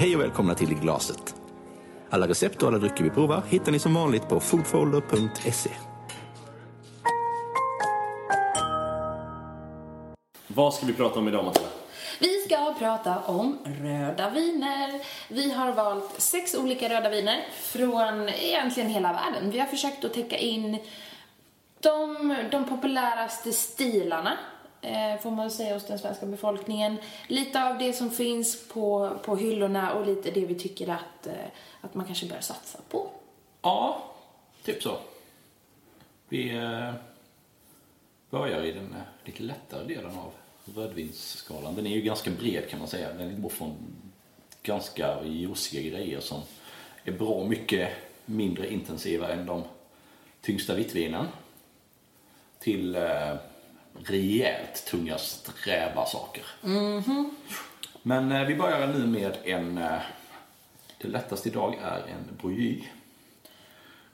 Hej och välkomna till I glaset. Alla recept och alla drycker vi provar hittar ni som vanligt på foodfolder.se. Vad ska vi prata om idag Matilda? Vi ska prata om röda viner. Vi har valt sex olika röda viner från egentligen hela världen. Vi har försökt att täcka in de, de populäraste stilarna, Eh, får man säga, hos den svenska befolkningen. Lite av det som finns på, på hyllorna och lite det vi tycker att, eh, att man kanske bör satsa på. Ja, typ så. Vi eh, börjar i den lite lättare delen av rödvinsskalan. Den är ju ganska bred kan man säga. Den går från ganska juiciga grejer som är bra mycket mindre intensiva än de tyngsta vittvinen till eh, rejält tunga sträva saker. Men eh, vi börjar nu med en... Eh, det lättaste idag är en brouilly.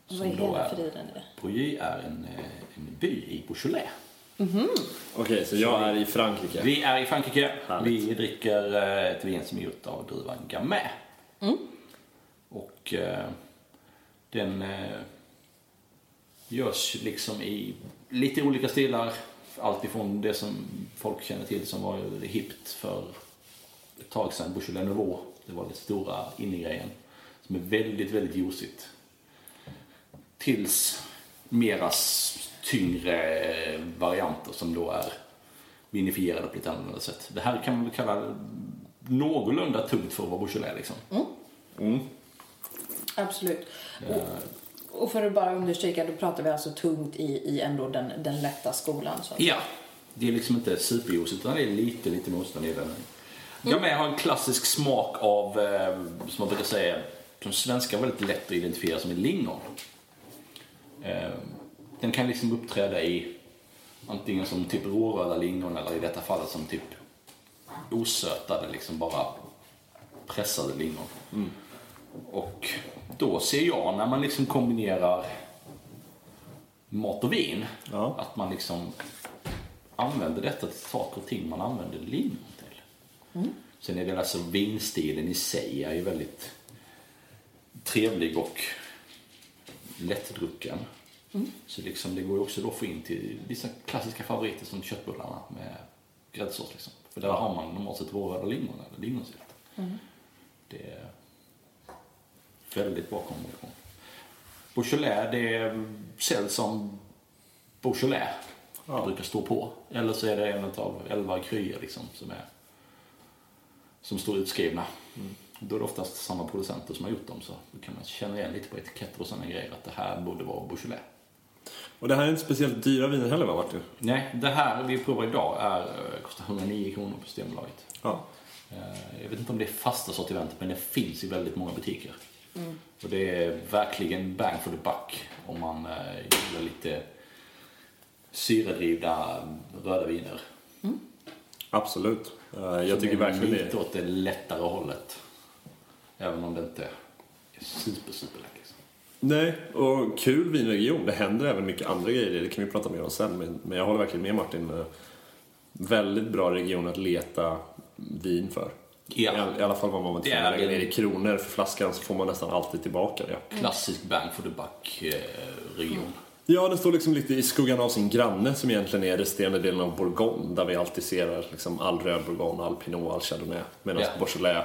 Vad är Som då hela är- friden i det? Brouilly är en, eh, en by i Beaujolais. Okej, så jag är i Frankrike. Vi är i Frankrike. Härligt. Vi dricker eh, ett vin som är gjort av druvan Gamay. Och eh, den eh, görs liksom i lite olika stilar. Allt ifrån det som folk känner till som var hippt för ett tag sedan, Beaujolais Nouveau. Det var den stora innegrejen. Som är väldigt, väldigt juicigt. Tills mera s- tyngre eh, varianter som då är vinifierade på lite annorlunda sätt. Det här kan man väl kalla någorlunda tungt för att vara Beaujolais liksom. Absolut. Och, och för att bara understryka, då pratar vi alltså tungt i, i ändå den, den lätta skolan. Så. Ja, det är liksom inte superjuicigt utan det är lite, lite motstånd i den. Gamay har en klassisk smak av, eh, som man brukar säga, som svenskar väldigt lätt att identifiera som en lingon. Eh, den kan liksom uppträda i antingen som typ råröda lingon eller i detta fallet som typ osötade, liksom bara pressade lingon. Och då ser jag när man liksom kombinerar mat och vin, Ja. att man liksom använder detta till saker och ting man använder lingon till. Sen är det alltså vinstilen i sig är ju väldigt trevlig och lättdrucken. Så liksom det går ju också då att få in till vissa klassiska favoriter som köttbullarna med gräddsås. Liksom. För där har man normalt sett råröda lingon eller lingonsylt. Det är väldigt bra kombination. Beaujolais, det säljs som Beaujolais. Det brukar stå på. Eller så är det en av elva kryer liksom som, är, som står utskrivna. Då är det oftast samma producenter som har gjort dem så då kan man känna igen lite på etiketter och sådana grejer att det här borde vara Beaujolais. Och det här är inte speciellt dyra viner heller va Martin? Nej, det här vi provar idag är, eh, kostar 109 kronor på Systembolaget. Ja. Eh, Jag vet inte om det är fasta sortimentet men det finns i väldigt många butiker. Och det är verkligen bang for the buck om man eh, gillar lite syredrivna röda viner. Absolut. Eh, Jag tycker Som är verkligen Lite det. åt det lättare hållet. Även om det inte är super, super lätt. Liksom. Nej, och kul vinregion. Det händer även mycket andra grejer. Det kan vi prata mer om sen. Men, men jag håller verkligen med Martin. Eh, Väldigt bra region att leta vin för. Ja. I, all, I alla fall vad man att lägga ner i kronor för flaskan så får man nästan alltid tillbaka det. Klassisk bang for the buck eh, region. Ja, den står liksom lite i skuggan av sin granne som egentligen är resterande delen av Bourgogne där vi alltid ser liksom all röd Bourgogne, all Pinot, all Chardonnay. Medan Ja. Beaujolais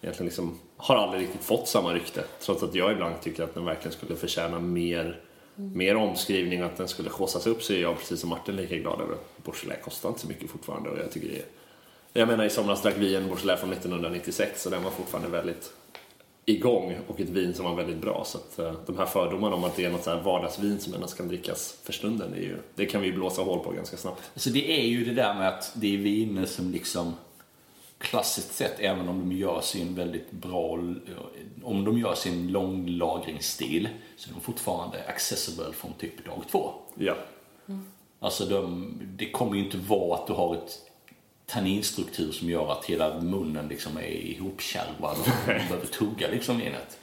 egentligen liksom har aldrig riktigt fått samma rykte. Trots att jag ibland tycker att den verkligen skulle förtjäna mer, mer omskrivning och att den skulle haussas upp så är jag precis som Martin lika glad över att Beaujolais kostar inte så mycket fortfarande och jag tycker det är... Jag menar i somras drack vi en Beaujolais från 1996 och den var fortfarande väldigt igång och ett vin som var väldigt bra. Så att, eh, de här fördomarna om att det är något så här vardagsvin som endast kan drickas för stunden, det, är ju, det kan vi ju blåsa hål på ganska snabbt. Alltså det är ju det där med att det är viner som liksom klassiskt sett, även om de gör sin väldigt bra, om de gör sin långlagringsstil, så är de fortfarande accessible från typ dag två. Ja. Alltså de, det kommer ju inte vara att du har ett tanninstruktur som gör att hela munnen liksom är ihopkärvad och du behöver tugga liksom vinet.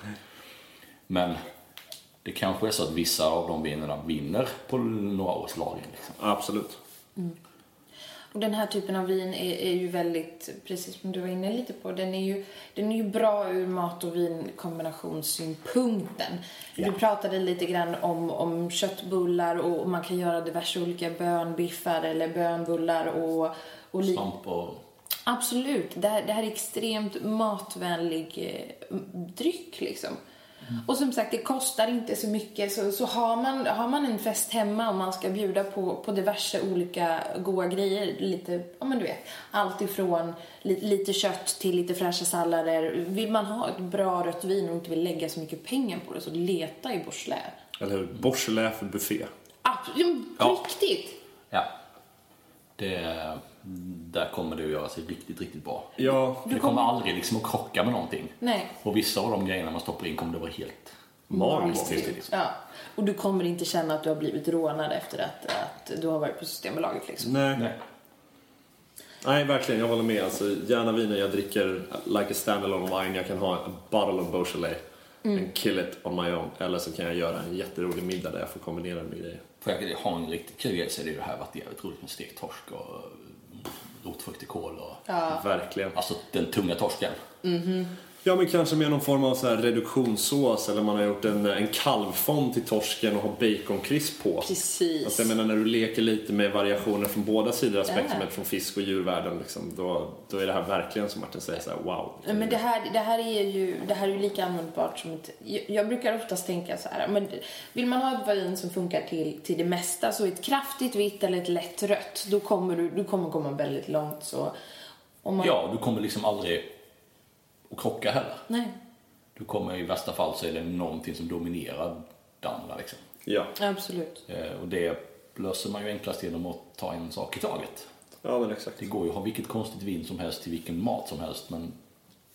Men det kanske är så att vissa av de vinerna vinner på några års lagring. Liksom. Absolut. Och den här typen av vin är, är ju väldigt, precis som du var inne lite på, den är ju, den är ju bra ur mat och vinkombinationssynpunkten. Du pratade lite grann om, om köttbullar och man kan göra diverse olika bönbiffar eller bönbullar och, och Svamp och... Absolut. Det här, det här är extremt matvänlig eh, dryck liksom. Och som sagt, det kostar inte så mycket. Så, så har, man, har man en fest hemma och man ska bjuda på, på diverse olika goda grejer, lite, ja men du vet, allt ifrån li, lite kött till lite fräscha sallader. Vill man ha ett bra rött vin och inte vill lägga så mycket pengar på det, så leta i Borslä. Eller hur? Borselä för buffé. Absolut, Ja. riktigt. Ja. Det, där kommer det att göra sig riktigt, riktigt bra. Ja, Det kommer aldrig liksom att krocka med någonting. Nej. Och vissa av de grejerna man stoppar in kommer det vara helt magiskt. magiskt. Ja. Och du kommer inte känna att du har blivit rånad efter att, att du har varit på Systembolaget liksom. Nej. Nej. Nej, verkligen. Jag håller med. Alltså, gärna viner jag dricker like a standalone wine. Jag kan ha a bottle of Beaujolais and kill it on my own. Eller så kan jag göra en jätterolig middag där jag får kombinera det med grejer. För jag ha en riktigt kul grej så är det ju det här varit jävligt roligt med stekt torsk och rotfruktig kål och Verkligen. alltså den tunga torsken. Ja, men kanske med någon form av så här reduktionssås eller man har gjort en, en kalvfond till torsken och har baconkrisp på. Precis. Alltså, jag menar när du leker lite med variationer från båda sidor av spektrumet, från fisk och djurvärlden, liksom, då, då är det här verkligen som Martin säger så här, wow. Nej, Men det här, det, här är ju, det här är ju lika användbart som ett... Jag, jag brukar oftast tänka så här, men vill man ha ett vin som funkar till, till det mesta, så ett kraftigt vitt eller ett lätt rött, då kommer du, du kommer komma väldigt långt. Så om man, Ja, du kommer liksom aldrig att krocka heller. Nej, Du kommer i värsta fall så är det någonting som dominerar det andra liksom. Ja. absolut. Eh, Och det löser man ju enklast genom att ta en sak i taget. ja, men exakt. Det går ju att ha vilket konstigt vin som helst till vilken mat som helst men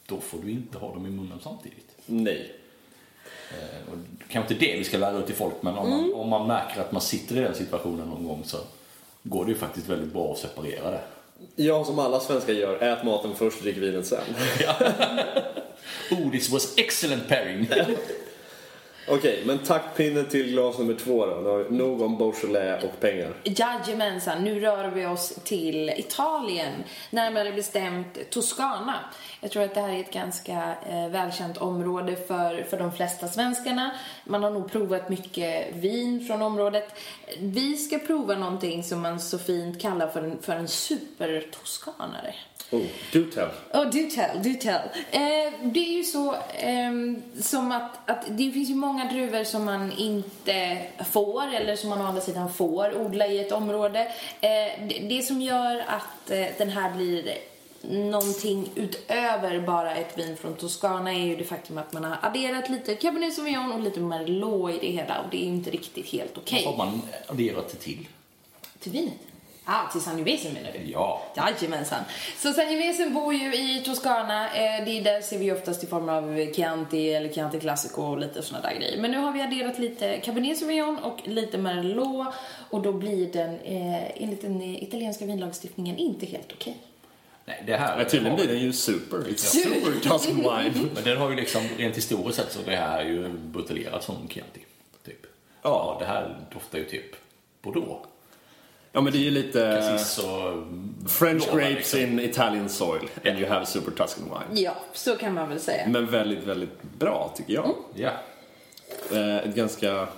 då får du inte ha dem i munnen samtidigt. Nej. Eh, Och kanske inte det vi ska lära ut till folk men om man, om man märker att man sitter i den situationen någon gång så går det ju faktiskt väldigt bra att separera det. Ja, som alla svenskar gör, ät maten först, drick vinet sen. Oh, this was excellent pairing! Okej, men taktpinne till glas nummer två då. Då har vi Nog om Beaujolais och pengar. Jajamensan, nu rör vi oss till Italien, närmare bestämt Toscana. Jag tror att det här är ett ganska eh, välkänt område för, för de flesta svenskarna. Man har nog provat mycket vin från området. Vi ska prova någonting som man så fint kallar för en, för en supertoskanare. Oh, do tell. Oh, do tell, do tell. Eh, det är ju så ehm, som att, att det finns ju många druvor som man inte får eller som man å andra sidan får odla i ett område. Eh, det, som gör att eh, den här blir någonting utöver bara ett vin från Toscana är ju det faktum att man har adderat lite Cabernet Sauvignon och lite Merlot i det hela och det är inte riktigt helt okej. Vad har man adderat det till? Till vinet? Ah, till Sangiovese menar du? Ja. Jajamensan. Så Sangiovese bor ju i Toscana. Eh, det är där ser vi oftast i form av Chianti eller Chianti Classico och lite såna där grejer. Men nu har vi adderat lite Cabernet Sauvignon och lite Merlot och då blir den eh, enligt den italienska vinlagstiftningen inte helt okej. Nej, det här Ja, tydligen blir den ju super. It's super Tuscan wine. Men den har ju liksom, rent historiskt sett så det här är ju buteljerat som Chianti. Typ. Ja. det här doftar ju typ Bordeaux. Ja, men det är ju lite Cassis och... French grapes liksom. in Italian soil and you have super Tuscan wine. Ja, så kan man väl säga. Men väldigt, väldigt bra tycker jag. Ja. Eh, ett ganska...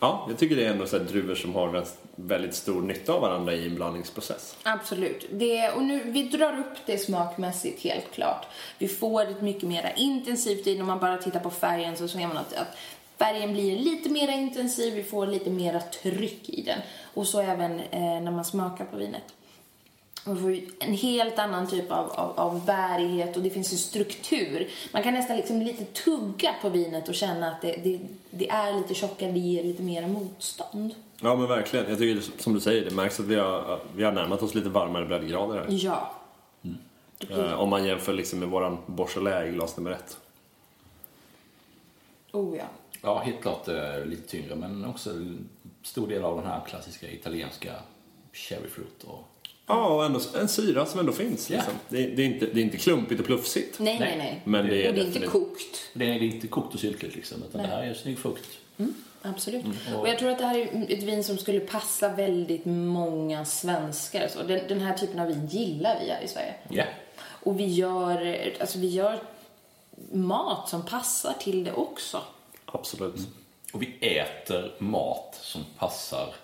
Ja, jag tycker det är ändå så här druvor som har väldigt- väldigt stor nytta av varandra i en blandningsprocess. Absolut. Det, och nu, vi drar upp det smakmässigt helt klart. Vi får ett mycket mer intensivt vin. Om man bara tittar på färgen så ser man att, att färgen blir lite mer intensiv. Vi får lite mer tryck i den. Och så även eh, när man smakar på vinet. Man får en helt annan typ av, av, av bärighet och det finns en struktur. Man kan nästan liksom lite tugga på vinet och känna att det, det, det är lite tjockare, det ger lite mer motstånd. Ja, men verkligen. Jag tycker som du säger, det märks att vi har, vi har närmat oss lite varmare breddgrader här. Ja. Blir, Eh, om man jämför liksom med våran Beaujolais i glas nummer ett. oh ja. Ja, helt klart eh, lite tyngre men också en stor del av den här klassiska italienska cherryfruit och Ja, och ändå en syra som ändå finns. Ja. Liksom. Det, det, är inte, det är inte klumpigt och plufsigt. Nej, nej, Nej. Men det är och det är inte kokt. det är inte kokt och syltigt liksom utan Nej. det här är snygg frukt. Absolut. Och jag tror att det här är ett vin som skulle passa väldigt många svenskar. Så den, den här typen av vin gillar vi här i Sverige. Ja. Och vi gör, alltså vi gör mat som passar till det också. Absolut. Och vi äter mat som passar...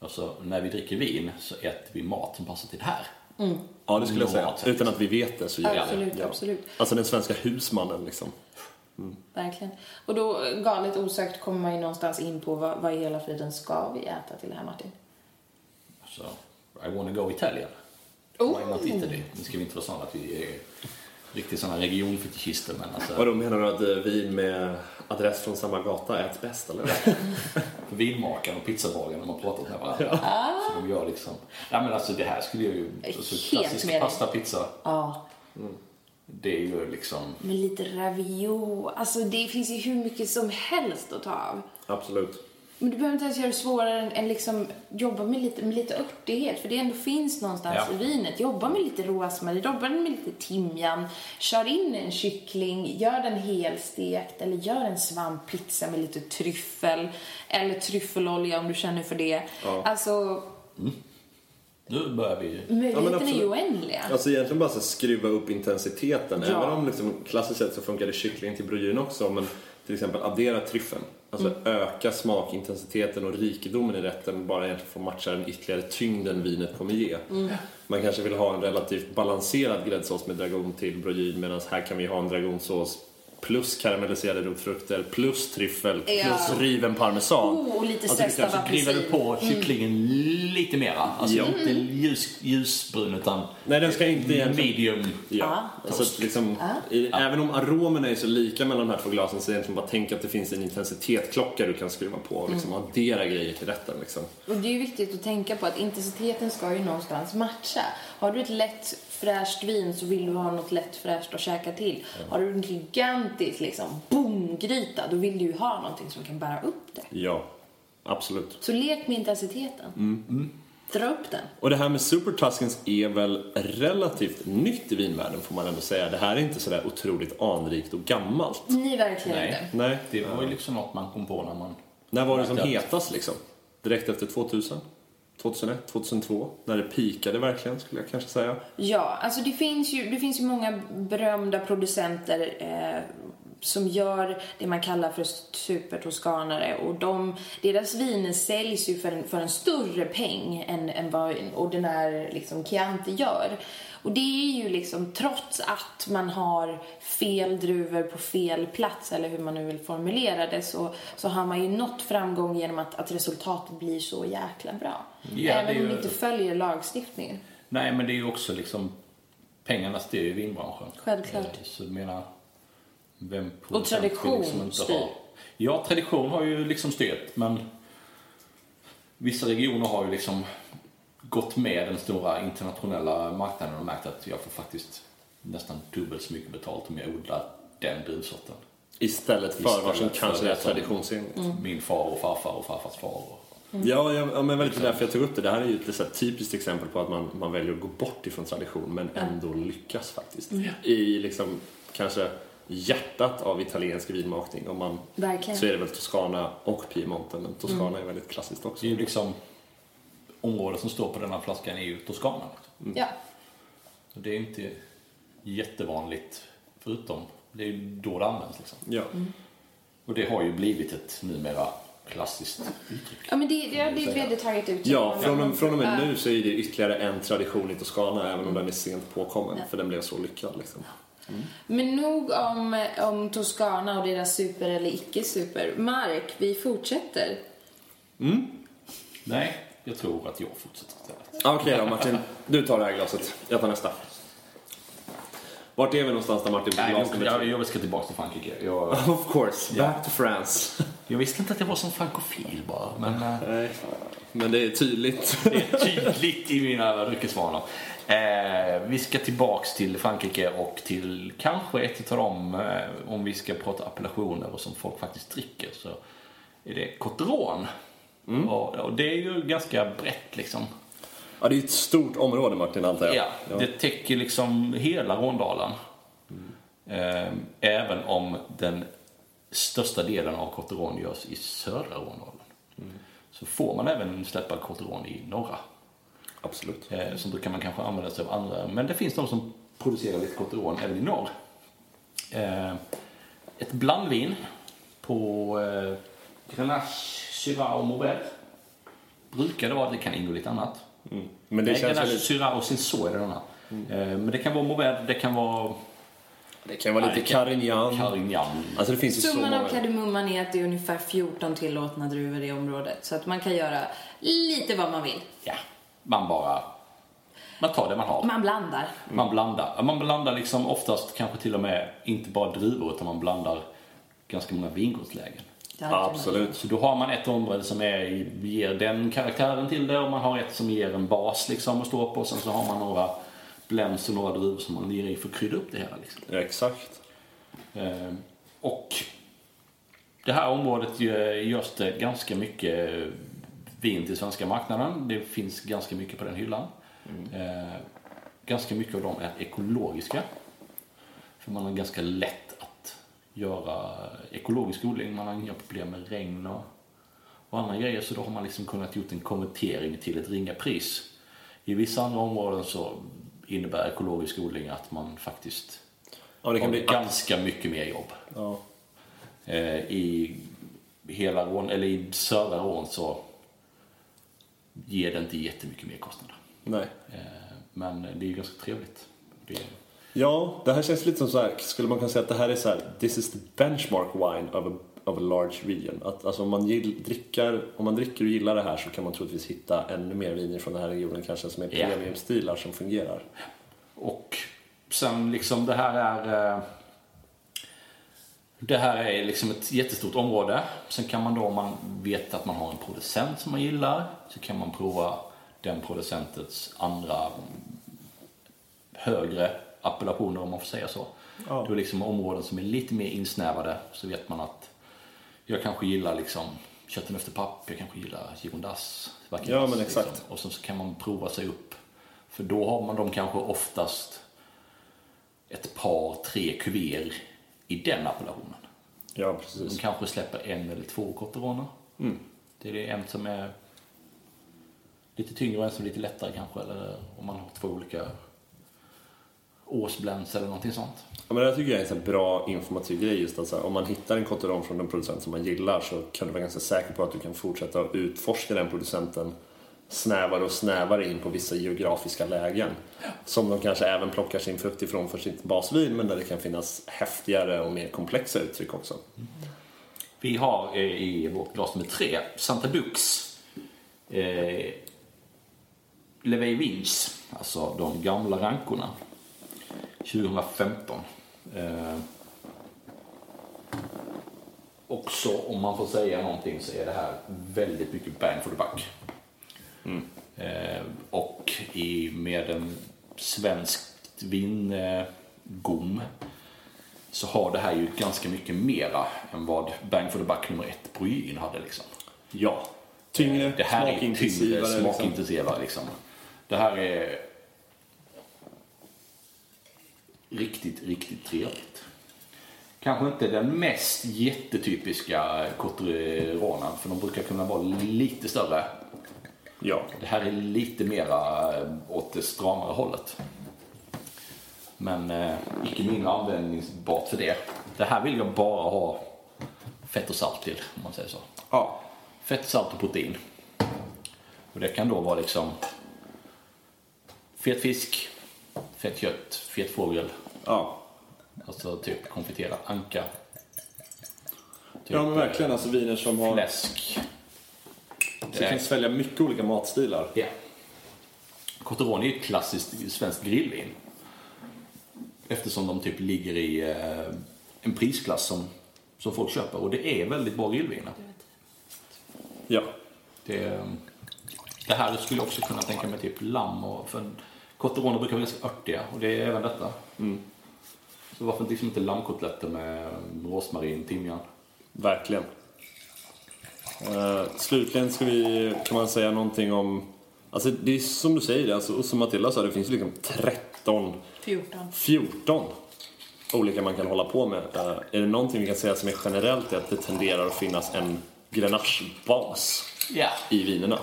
Alltså, när vi dricker vin så äter vi mat som passar till det här. Ja, det skulle jag säga. Utan att vi vet det så gör vi Absolut, det. Ja. absolut. Alltså den svenska husmannen liksom. Verkligen. Och då galet osökt kommer man ju någonstans in på vad, vad i hela friden ska vi äta till det här Martin? Så, I wanna go Italian. Oh. Why not Italy? Nu ska vi inte vara sådana att vi är riktigt sådana regionfetischister men alltså... Vadå, menar du att eh, vin med adress från samma gata äts bäst eller? Vinmakaren och pizzabagaren de har pratat med varandra. Så de gör liksom... Ja men alltså det här skulle jag ju... Alltså, Helt klassisk med pasta, pizza. Ja, Det är ju liksom... med lite ravioli. Alltså det finns ju hur mycket som helst att ta av. Absolut. Men du behöver inte ens göra det svårare än, än liksom jobba med lite, med lite örtighet. För det ändå finns någonstans Ja. i vinet. Jobba med lite rosmarin, jobba med lite timjan. Kör in en kyckling, gör den helstekt eller gör en svamppizza med lite tryffel. Eller tryffelolja om du känner för det. Alltså, Nu börjar vi... möjligheten är ju oändliga. Alltså egentligen bara så skruva upp intensiteten. Ja. Även om liksom, klassiskt sett så funkar det kyckling till brödjun också. Men till exempel addera tryffeln. Alltså öka smakintensiteten och rikedomen i rätten bara egentligen för att matcha den ytterligare tyngden vinet kommer ge. Man kanske vill ha en relativt balanserad gräddsås med dragon till brödjyn medan här kan vi ha en dragonsås plus karamelliserade rotfrukter plus tryffel plus Ja. riven parmesan. Oh, och lite Alltså, av kanske Driver du apelsin. på kycklingen lite mera. Alltså Ja. inte ljus, ljusbrun utan Nej, den ska inte egentligen medium. Ja, alltså att liksom, i, även om aromerna är så lika mellan de här två glasen så är det egentligen bara tänk att det finns en intensitetsklocka du kan skruva på och liksom addera grejer till rätten. Liksom. Och det är ju viktigt att tänka på att intensiteten ska ju någonstans matcha. Har du ett lätt fräscht vin så vill du ha något lätt fräscht att käka till. Har du en gigantisk liksom boom-gryta då vill du ju ha någonting som kan bära upp det. Ja, absolut. Så lek med intensiteten. Dra upp den. Och det här med Super Tuscans är väl relativt nytt i vinvärlden får man ändå säga. Det här är inte sådär otroligt anrikt och gammalt. Ni verkligen Nej. inte. Nej. Det var ju liksom något man kom på när man... När var det som hetast liksom? Direkt efter 2000? 2001, 2002? När det pikade verkligen skulle jag kanske säga. Ja, alltså det finns ju, det finns ju många berömda producenter eh, som gör det man kallar för supertoskanare och de, deras viner säljs ju för en, för en större peng än, än vad en ordinär liksom, Chianti gör. Och det är ju liksom trots att man har fel druvor på fel plats eller hur man nu vill formulera det så, så har man ju nått framgång genom att, att resultatet blir så jäkla bra. Ja, Även är om det ju- inte följer lagstiftningen. Nej, men det är ju också liksom... Pengarna styr ju vinbranschen. Självklart. Eh, Så jag menar... Vem Och tradition inte styr. ha- Ja, tradition har ju liksom styrt, men vissa regioner har ju liksom gått med den stora internationella marknaden och märkt att jag får faktiskt nästan dubbelt så mycket betalt om jag odlar den druvsorten. Istället för vad som kanske är traditionsenligt. Min far och farfar och farfars far. Och... Ja, ja, ja, men väldigt därför jag tog upp det. Det här är ju ett så här typiskt exempel på att man, man väljer att gå bort ifrån tradition men ändå lyckas faktiskt. I liksom kanske hjärtat av italiensk vinmakning. Om man, Verkligen. så är det väl Toscana och Piemonte, men Toscana är väldigt klassiskt också. Det är ju liksom... Området som står på denna flaskan är ju Toscana. Liksom. Ja. Så det är inte jättevanligt, förutom det är ju då det används. Liksom. Ja. Och det har ju blivit ett numera klassiskt uttryck. Ja, men det, det, det är ett vedertaget uttryck. Ja, från, och- från och med Ja. nu så är det ytterligare en tradition i Toscana även om den är sent påkommen för den blev så lyckad. Liksom. Men nog om, om Toscana och deras super eller icke-super. Mark, vi fortsätter. Nej, jag tror att jag fortsätter istället. Okej då Martin, du tar det här glaset. Jag tar nästa. Vart är vi någonstans där Martin? Nej, jag, jag, jag ska tillbaka till Frankrike. Jag, Of course, back to France. jag visste inte att jag var som frankofil bara, men eh, Nej, men det är tydligt. det är tydligt i mina dryckesvanor. Eh, vi ska tillbaks till Frankrike och till kanske ett av dem, eh, om vi ska prata appellationer och som folk faktiskt dricker, så är det Coteron. Och, och det är ju ganska brett liksom. Ja, det är ett stort område Martin antar jag. Ja, det täcker liksom hela Råndalen. Eh, Även om den största delen av Cotteron görs i södra Råndalen. Så får man även släppa Cotteron i norra. Absolut. Eh, så då kan man kanske använda sig av andra. Men det finns de som producerar lite Cotteron även i norr. Eh, ett blandvin på eh, Grenache, Syrah och Mourvèdre. Brukar det vara, det kan ingå lite annat. Men det Nej, känns väldigt... Syrah och Cinsault är det denna. Eh, men det kan vara Mourvèdre, det kan vara Det kan vara lite det Carignan. Carignan. Alltså det finns ju så Summan av kardemumman är att det är ungefär 14 tillåtna druvor i området. Så att man kan göra lite vad man vill. Ja, man bara... Man tar det man har. Man blandar. Man blandar. Man blandar liksom oftast kanske till och med inte bara druvor utan man blandar ganska många vingårdslägen. Absolut. Så då har man ett område som är, ger den karaktären till det och man har ett som ger en bas liksom att stå på och sen så har man några blends och några druvor som man ger i för att krydda upp det hela. Liksom. Ja, exakt. Eh, och det här området gö- görs det ganska mycket vin till svenska marknaden. Det finns ganska mycket på den hyllan. Eh, ganska mycket av dem är ekologiska. För man har ganska lätt göra ekologisk odling. Man har inga problem med regn och, och andra grejer. Så då har man liksom kunnat gjort en konvertering till ett ringa pris. I vissa andra områden så innebär ekologisk odling att man faktiskt Ja, det kan har bli... ganska mycket mer jobb. Ja. Eh, I hela Rån, eller i södra Rån så ger det inte jättemycket mer kostnader. Nej. Eh, men det är ju ganska trevligt. Det, Ja, det här känns lite som så här, skulle man kunna säga att det här är så här, this is the benchmark wine of a, of a large region. Att, alltså om man, gill, dricker, om man dricker och gillar det här så kan man troligtvis hitta ännu mer viner från den här regionen kanske som är Ja. premiumstilar som fungerar. och sen liksom det här är eh, det här är liksom ett jättestort område. Sen kan man då, om man vet att man har en producent som man gillar, så kan man prova den producentens andra högre appellationer om man får säga så. Ja. Då är liksom områden som är lite mer insnävade så vet man att jag kanske gillar liksom kötten efter papp, jag kanske gillar Girondas. Ja, men exakt. Liksom. Och sen så kan man prova sig upp. För då har man de kanske oftast ett par, tre kuver i den appellationen. Ja, De precis. kanske släpper en eller två cotteroner. Mm. Det är det en som är lite tyngre och en som är lite lättare kanske. Eller om man har två olika årsblends eller någonting sånt. Ja, men det tycker jag är en bra informativ grej. Just att här, om man hittar en cotteron från en producent som man gillar så kan du vara ganska säker på att du kan fortsätta att utforska den producenten snävare och snävare in på vissa geografiska lägen. Som de kanske även plockar sin frukt ifrån för sitt basvin men där det kan finnas häftigare och mer komplexa uttryck också. Vi har eh, i vårt glas nummer tre Santa Dux eh, Levey Vins, alltså de gamla rankorna. 2015. Eh, också, om man får säga någonting, så är det här väldigt mycket bang for the buck. Eh, och i, med en svenskt vingom så har det här ju ganska mycket mera än vad bang for the buck nummer ett Bryggen hade liksom. Ja. Tyngre, Det här är tyngre, smakintensivare. liksom. smakintensivare liksom. Det här är riktigt, riktigt trevligt. Kanske inte den mest jättetypiska Cotteronen, för de brukar kunna vara lite större. Ja. Det här är lite mera åt det stramare hållet. Men eh, icke mindre användningsbart för det. Det här vill jag bara ha fett och salt till, om man säger så. ja. Fett, salt och protein. Och det kan då vara liksom fet fisk, fett kött, fet fågel. Ja. Alltså typ konfiterad anka. Typ, ja, men verkligen. Alltså viner som har... Fläsk. Så kan svälja mycket olika matstilar. Ja. Cotteron är ju ett klassiskt svenskt grillvin. Eftersom de typ ligger i eh, en prisklass som, som folk köper. Och det är väldigt bra grillviner. Ja. Det, det här skulle jag också kunna tänka mig typ lamm och för Cotteroner brukar vara ganska örtiga och det är även detta. Så varför liksom inte lammkotletter med rosmarin, timjan? Verkligen. Uh, slutligen ska vi, kan man säga någonting om... Alltså det är som du säger, alltså, och som Matilda sa, det finns ju liksom 13, 14. 14 olika man kan hålla på med. Eh, är det någonting vi kan säga som är generellt är att det tenderar att finnas en Grenache-bas Ja. i vinerna.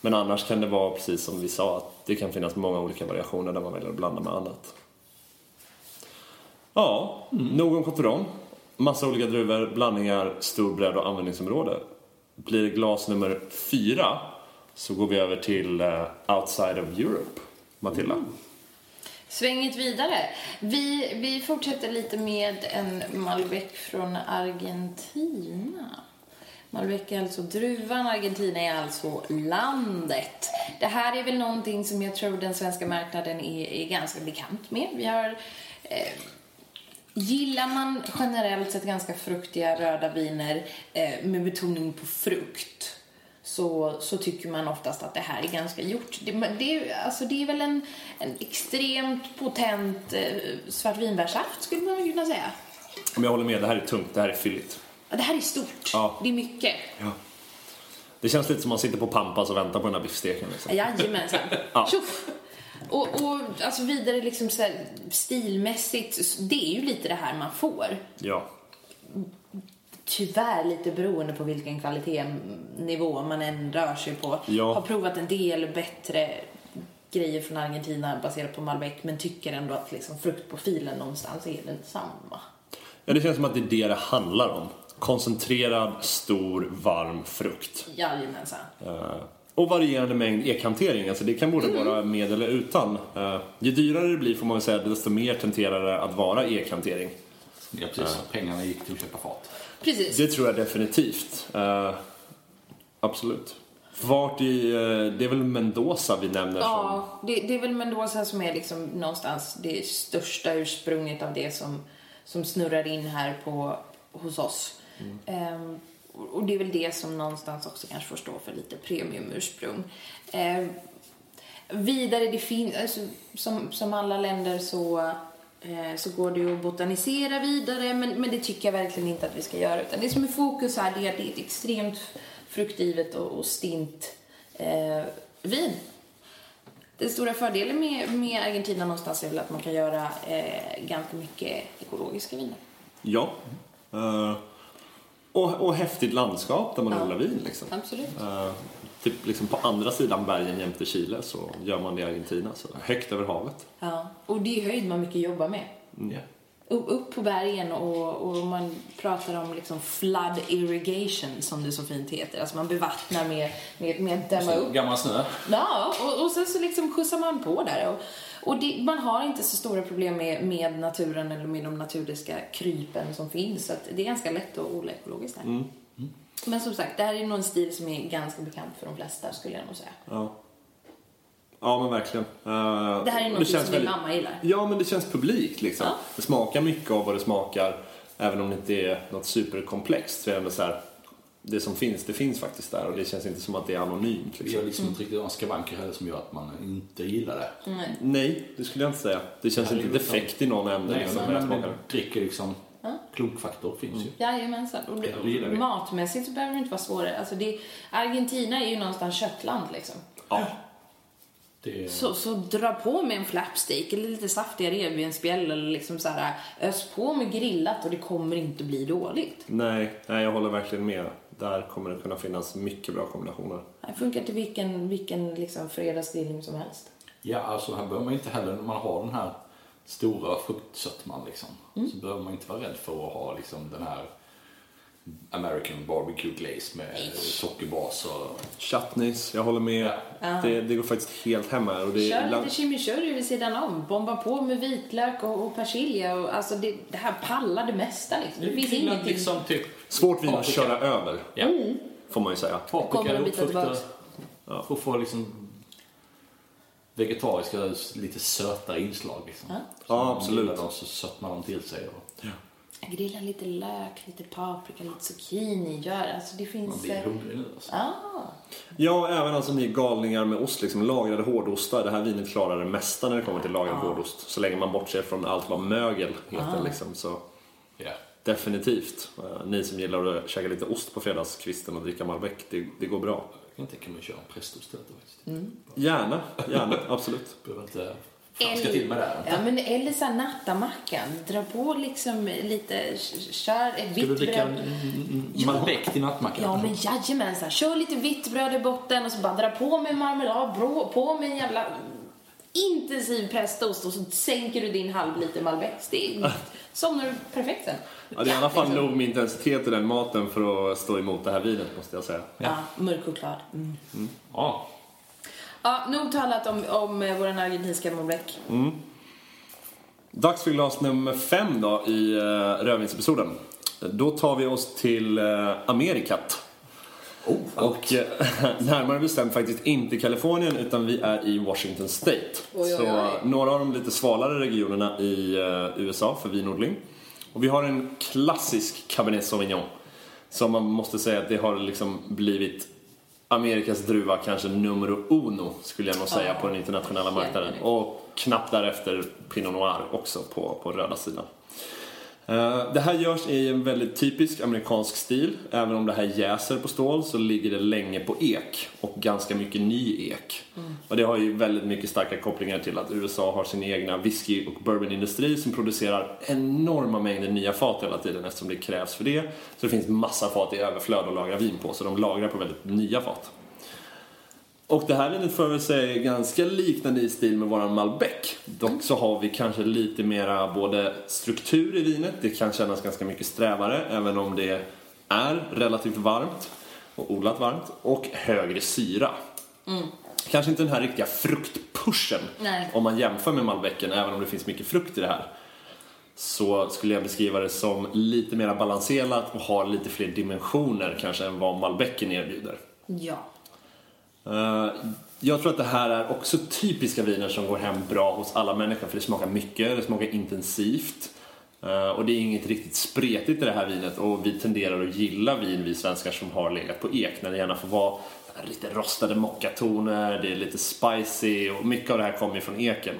Men annars kan det vara precis som vi sa, att det kan finnas många olika variationer där man väljer att blanda med annat. Ja, nog om Coteron. Massa olika druvor, blandningar, stor bredd och användningsområde. Blir det glas nummer fyra så går vi över till eh, Outside of Europe. Matilda. Mm. Svänget vidare. Vi, vi fortsätter lite med en Malbec från Argentina. Malbec är alltså druvan, Argentina är alltså landet. Det här är väl någonting som jag tror den svenska marknaden är, är ganska bekant med. Vi har... Eh, Gillar man generellt sett ganska fruktiga röda viner eh, med betoning på frukt så, så tycker man oftast att det här är ganska gjort. Det, det, är- alltså det är väl en, en extremt potent eh, svartvinbärssaft skulle man kunna säga. Om jag håller med, det här är tungt, det här är fylligt. Ja, Det här är stort. Ja. Det är mycket. Det känns lite som man sitter på Pampas och väntar på den här biffsteken. Liksom. Jajamensan. Ja. Tjoff! Och, och alltså vidare liksom så här, stilmässigt, det är ju lite det här man får. Ja. tyvärr lite beroende på vilken kvalitetsnivå man än rör sig på. Ja. Har provat en del bättre grejer från Argentina baserat på Malbec men tycker ändå att liksom fruktprofilen någonstans är densamma. ja, det känns som att det är det det handlar om. Koncentrerad, stor, varm frukt. Jajamensan. Eh, och varierande mängd e-kantering. Alltså det kan både vara med eller utan. Eh, ju dyrare det blir får man väl säga desto mer tenterar det att vara e-kantering. Ja, precis. Pengarna gick till att köpa fat. Precis. Det tror jag definitivt. Eh, absolut. Vart i... eh, det är väl Mendoza vi nämner som... Ja, det, det är väl Mendoza som är liksom någonstans det största ursprunget av det som, som snurrar in här på, hos oss. Mm. och och det är väl det som någonstans också kanske får stå för lite premiumursprung. Ehm, vidare, det finns, alltså, som, som alla länder så, eh, så går det ju att botanisera vidare men, men det tycker jag verkligen inte att vi ska göra. Utan det som är fokus här det är att det är ett extremt fruktgivet och, och stint eh, vin. Den stora fördelen med, med Argentina någonstans är väl att man kan göra eh, ganska mycket ekologiska viner. Ja. Uh, och, och häftigt landskap där man odlar vin. Liksom. Absolut. Eh, typ liksom på andra sidan bergen jämte Chile så gör man det i Argentina. Så högt över havet. Ja. Och det är höjd man mycket jobbar med. Ja. Upp, på bergen och, och man pratar om liksom flood irrigation som det så fint heter. Alltså man bevattnar med, med, med att dämma upp. Gammal snö. Ja, och, och sen så liksom skjutsar man på där. Och, och det, man har inte så stora problem med, med naturen eller med de naturliga krypen som finns. Så att det är ganska lätt att odla ekologiskt här. Men som sagt, det här är nog en stil som är ganska bekant för de flesta skulle jag nog säga. Ja. Ja men verkligen. Eh, Det här är något som känns din mamma gillar. Ja men det känns publikt liksom. Ja. Det smakar mycket av vad det smakar. Även om det inte är något superkomplext så är det ändå så här. Det som finns, det finns faktiskt där och det känns inte som att det är anonymt. Vi har Liksom. liksom inte riktigt några skavanker heller som gör att man inte gillar det. Nej. Nej, det skulle jag inte säga. Det känns Ja, det inte liksom- defekt i någon ände. Nej, liksom, men, man dricker liksom... Klumpfaktor finns ju. Jajamensan. Och Ja, det vi. matmässigt så behöver det inte vara svårare. Alltså det, Argentina är ju någonstans köttland liksom. Ja. Det. Så, så dra på med en flapsteak eller lite saftiga revbensspjäll eller liksom så här ös på med grillat och det kommer inte bli dåligt. Nej, nej, jag håller verkligen med. Där kommer det kunna finnas mycket bra kombinationer. Det funkar till vilken, vilken liksom fredagsgrillning som helst. Ja, alltså här behöver man inte heller, när man har den här stora fruktsötman liksom, så behöver man inte vara rädd för att ha liksom den här American barbecue glaze med sockerbas och... Chutneys, jag håller med. Ja. Det, det går faktiskt helt hem här. Och det, Kör ibland- lite chimichurri vid sidan om. Bomba på med vitlök och, och persilja. Och, alltså det, det här pallar det mesta liksom. Det finns ingenting. liksom typ... Svårt vin att köra över, Ja. får man ju säga. Paprika, tillbaks. Ja. För att få liksom vegetariska, lite sötare inslag liksom. Ja. Ja, Så om man absolut. så sötnar de till sig. Och Grilla lite lök, lite paprika, lite zucchini. Gör, alltså det man finns... blir eh, hungrig nu alltså. Ah, Ja, även alltså ni galningar med ost, liksom lagrade hårdostar. Det här vinet klarar det mesta när det kommer till lagrad hårdost. Så länge man bortser från allt vad mögel heter liksom. Så Ja. definitivt. Eh, ni som gillar att käka lite ost på fredagskvisten och dricka Malbec, det, det går bra. Jag kan tänka mig att köra en presto istället faktiskt. Mm. Gärna, gärna, absolut. Behöver inte Fan, ska till med det här. Ja, men eller så här nattamackan. Dra på liksom lite, kör ett Ska vitt du dricka bröd. Malbec till nattmackan? Ja, men jajamensan. Kör lite vitt bröd i botten och så bara dra på med marmelad, bro- på med en jävla intensiv prästost och så sänker du din halvliter Malbec. Det är, somnar du perfekt sen. Ja, det är i alla fall liksom. nog med intensitet i den maten för att stå emot det här vinet måste jag säga. Ja, mörk choklad. Mm. Ja. Ja, nog talat om, om eh, vår argentinska Malbec. Dags för glas nummer fem då i uh, rödvinsepisoden. Då tar vi oss till uh, Amerikat. Oh, Och eh, närmare bestämt faktiskt inte Kalifornien utan vi är i Washington State. Oj, oj, Så oj. några av de lite svalare regionerna i eh, USA för vinodling. Och vi har en klassisk Cabernet Sauvignon. Som man måste säga att det har liksom blivit Amerikas druva kanske numero uno skulle jag nog säga på den internationella marknaden. Och knappt därefter Pinot Noir också på, på röda sidan. Eh, Det här görs i en väldigt typisk amerikansk stil. Även om det här jäser på stål så ligger det länge på ek och ganska mycket ny ek. Och det har ju väldigt mycket starka kopplingar till att USA har sin egna whisky och bourbonindustri som producerar enorma mängder nya fat hela tiden eftersom det krävs för det. Så det finns massa fat i överflöd att lagra vin på så de lagrar på väldigt nya fat. Och det här vinet för sig ganska liknande i stil med våran Malbec. Dock så har vi kanske lite mera både struktur i vinet, det kan kännas ganska mycket strävare även om det är relativt varmt och odlat varmt och högre syra. Kanske inte den här riktiga fruktpushen Nej. om man jämför med Malbecen även om det finns mycket frukt i det här. Så skulle jag beskriva det som lite mer balanserat och har lite fler dimensioner kanske än vad Malbecen erbjuder. Ja. Eh, jag tror att det här är också typiska viner som går hem bra hos alla människor för det smakar mycket, det smakar intensivt. Eh, och det är inget riktigt spretigt i det här vinet och vi tenderar att gilla vin, vi svenskar som har legat på ek, när det gärna får vara lite rostade mockatoner, det är lite spicy och mycket av det här kommer ju från eken.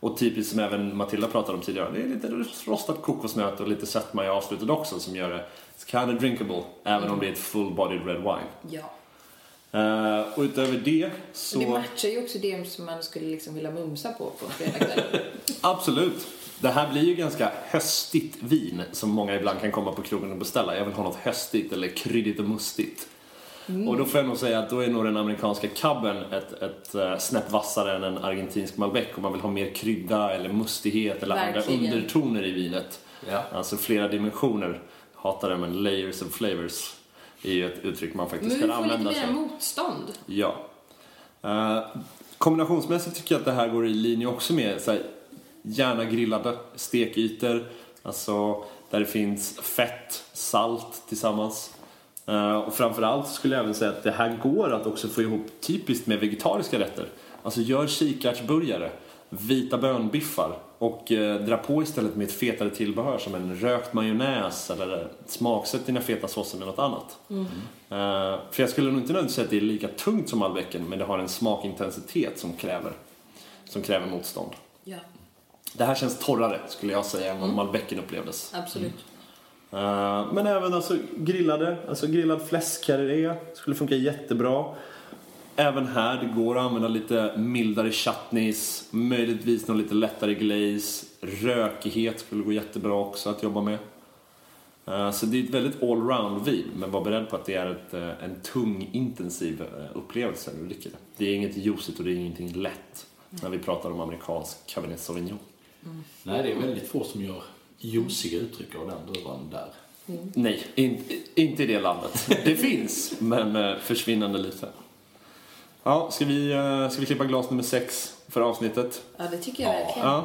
Och, typiskt som även Matilda pratade om tidigare, det är lite rostat kokosnöt och lite sötma i avslutet också som gör det kind of drinkable, även om det är ett full-bodied red wine. Ja. Eh, och utöver det så... Det matchar ju också det som man skulle liksom vilja mumsa på på en fredagkväll. Absolut. Det här blir ju ganska höstigt vin som många ibland kan komma på krogen och beställa. Jag vill ha något höstigt eller kryddigt och mustigt. Och då får jag nog säga att då är nog den amerikanska cabben ett, ett eh, snäpp vassare än en argentinsk Malbec om man vill ha mer krydda eller mustighet eller Verkligen. andra undertoner i vinet. Ja. Alltså flera dimensioner. Hatar det men layers of flavors är ju ett uttryck man faktiskt Men vi kan får lite använda mer sig motstånd. Ja. Eh, kombinationsmässigt tycker jag att det här går i linje också med så här, gärna grillade stekytor. Alltså där det finns fett, salt tillsammans. Eh, och framförallt skulle jag även säga att det här går att också få ihop typiskt med vegetariska rätter. Alltså gör kikärtsburgare, vita bönbiffar och eh, dra på istället med ett fetare tillbehör som en rökt majonnäs eller smaksätt dina feta såser med något annat. Eh, för jag skulle nog inte nödvändigtvis säga att det är lika tungt som Malbecen men det har en smakintensitet som kräver, som kräver motstånd. Ja, Det här känns torrare skulle jag säga än vad Malbecen upplevdes. absolut. Eh, Men även alltså grillade, alltså grillad fläskkarré skulle funka jättebra. Även här, det går att använda lite mildare chutneys, möjligtvis någon lite lättare glaze. Rökighet skulle gå jättebra också att jobba med. Eh, Så det är ett väldigt allround vin, men var beredd på att det är ett, eh, en tung, intensiv eh, upplevelse när du dricker det. Det är inget juicigt och det är ingenting lätt när vi pratar om amerikansk Cabernet Sauvignon. Nej, det är väldigt få som gör juiciga uttryck av den druvan där. Nej, in, inte i det landet. Det finns, men försvinnande lite. Ja, ska vi, eh, ska vi klippa glas nummer sex för avsnittet? Ja, det tycker jag verkligen. Ja.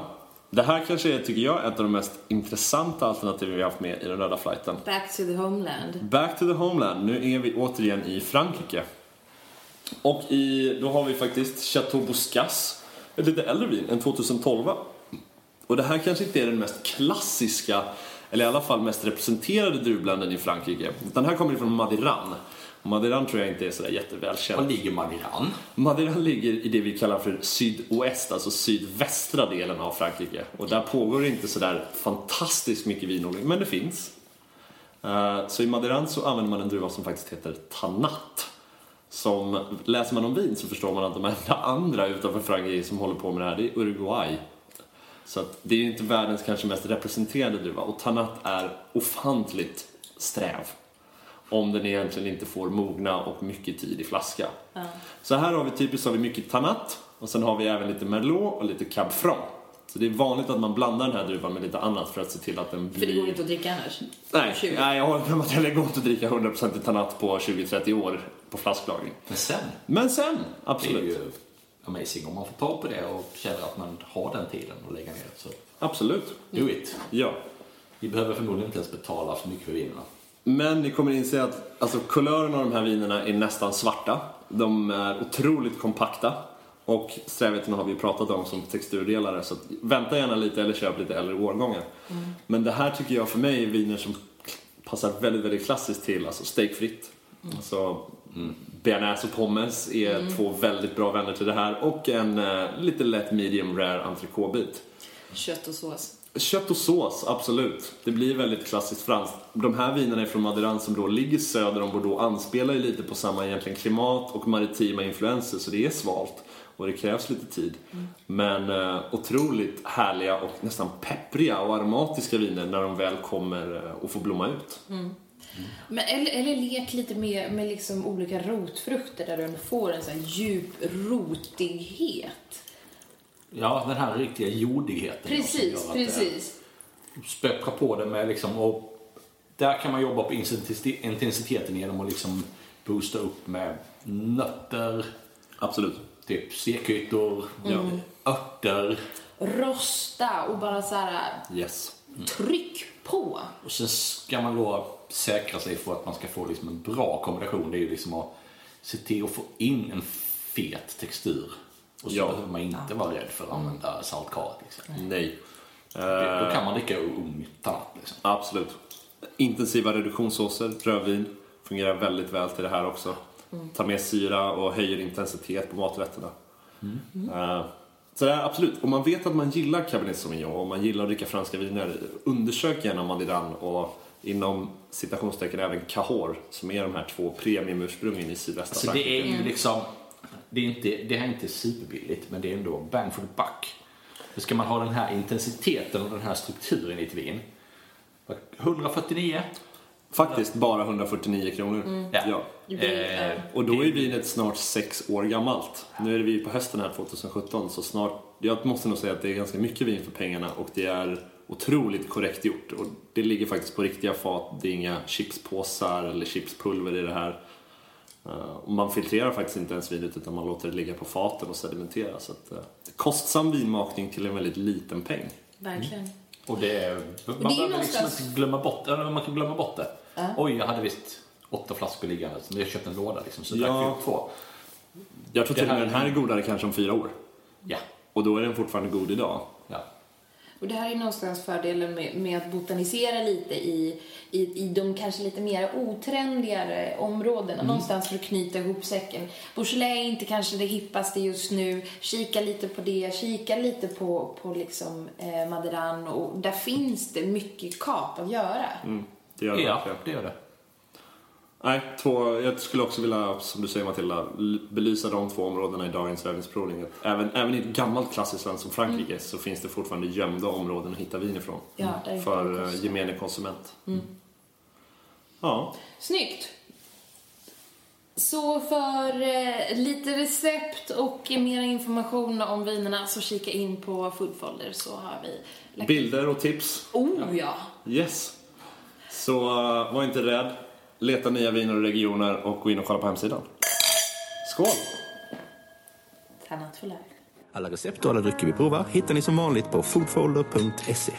Det här kanske är, tycker jag, ett av de mest intressanta alternativen vi har haft med i den röda flighten. Back to the homeland. Back to the homeland. Nu är vi återigen i Frankrike. Och i, då har vi faktiskt Chateau Boscas, ett lite äldre vin, en 2012. Och det här kanske inte är den mest klassiska, eller i alla fall mest representerade druvblenden i Frankrike. Utan här kommer det från Madiran. Och Madiran tror jag inte är sådär Var jättevälkänd. ligger Madiran? Madiran ligger i det vi kallar för sydost, alltså sydvästra delen av Frankrike. Och där pågår inte sådär fantastiskt mycket vinodling, men det finns. Eh, Så i Madiran så använder man en druva som faktiskt heter Tannat. som, läser man om vin så förstår man att de enda andra utanför Frankrike som håller på med det här, det är Uruguay. Så att det är ju inte världens kanske mest representerade druva och Tanat är ofantligt sträv. Om den egentligen inte får mogna och mycket tid i flaska. Så här har vi typiskt har vi mycket Tanat och sen har vi även lite Merlot och lite Cab Franc. Så det är vanligt att man blandar den här druvan med lite annat för att se till att den blir... För det går inte att dricka annars. Nej, 20. nej, jag håller med om att det går inte att dricka 100% Tanat på 20-30 år på flasklagring. Men sen, Men sen, det är absolut. ju amazing om man får tag på det och känner att man har den tiden att lägga ner. Så Absolut. do it. Ja. Vi behöver förmodligen inte ens betala för mycket för vinerna. Men ni kommer inse att alltså, kulören av de här vinerna är nästan svarta. De är otroligt kompakta. Och strävheten har vi ju pratat om som texturdelare så vänta gärna lite eller köp lite äldre årgångar. Men det här tycker jag för mig är viner som passar väldigt, väldigt klassiskt till alltså steakfritt. Alltså, bearnaise och pommes är två väldigt bra vänner till det här och en eh, lite lätt medium rare entrecôtebit. Kött och sås. Kött och sås, absolut. Det blir väldigt klassiskt franskt. De här vinerna är från Maderan som då ligger söder om Bordeaux anspelar ju lite på samma egentligen klimat och maritima influenser så det är svalt och det krävs lite tid. Men eh, otroligt härliga och nästan peppriga och aromatiska viner när de väl kommer eh, och får blomma ut. Mm. Men, eller, eller lek lite med, med liksom olika rotfrukter där du får en sån här djup rotighet. Ja, den här riktiga jordigheten. Precis, att precis. Spettra på det med liksom, och där kan man jobba på intensitet- intensiteten genom att liksom boosta upp med nötter, Absolut. typ stekytor, örter. Rosta och bara så här Yes. tryck på. Och sen ska man då säkra sig för att man ska få liksom en bra kombination. Det är ju liksom att se till att få in en fet textur. Och så Ja. behöver man inte vara rädd för att använda saltkaret. Liksom. Nej. Då kan man dricka tannat. Liksom. Absolut. Intensiva reduktionssåser, rödvin, fungerar väldigt väl till det här också. Tar med syra och höjer intensitet på maträtterna. Eh, så det är absolut, om man vet att man gillar Cabernet Sauvignon och man gillar att dricka franska viner, undersök gärna Madiran och inom citationstecken även Cahors som är de här två premiumursprungen i sydvästra Så det är ju liksom, det är, inte, det här är inte superbilligt men det är ändå bang for the buck. För ska man ha den här intensiteten och den här strukturen i ett vin. 149. Faktiskt bara 149 kronor. Ja. Ja. Det, Eh, Och då är vinet snart sex år gammalt. Nu är vi på hösten här 2017 så snart, jag måste nog säga att det är ganska mycket vin för pengarna och det är otroligt korrekt gjort. Och det ligger faktiskt på riktiga fat, det är inga chipspåsar eller chipspulver i det här. Eh, och man filtrerar faktiskt inte ens vinet utan man låter det ligga på faten och sedimentera. Så att, uh, kostsam vinmakning till en väldigt liten peng. verkligen. Och det är, man det är ju behöver liksom inte glömma bort eller man kan glömma bort det. Oj, jag hade visst åtta flaskor liggande. Men jag köpte en låda liksom, så Ja. drack vi upp två. Jag tror till och med den här är godare kanske om fyra år. Ja. Och då är den fortfarande god idag. Och det här är någonstans fördelen med, med att botanisera lite i, i, i de kanske lite mer otrendigare områdena. Någonstans för att knyta ihop säcken. Beaujolais är inte kanske det hippaste just nu. Kika lite på det, kika lite på, på liksom eh, Maderan och där finns det mycket kap att göra. Det gör det ja, det gör det. Nej, två, jag skulle också vilja, som du säger Matilda, belysa de två områdena i dagens övningsprovning. Även, även i ett gammalt klassiskt land som Frankrike så finns det fortfarande gömda områden att hitta vin ifrån. Ja, för det eh, gemene konsument. Ja, Snyggt! Så för eh, lite recept och mer information om vinerna så kika in på Foodfolder så har vi lagt bilder och tips. Oh ja! Yes. Så eh, var inte rädd. Leta nya viner och regioner och gå in och kolla på hemsidan. Skål! Tannat för. Alla recept och alla drycker vi provar hittar ni som vanligt på foodfolder.se.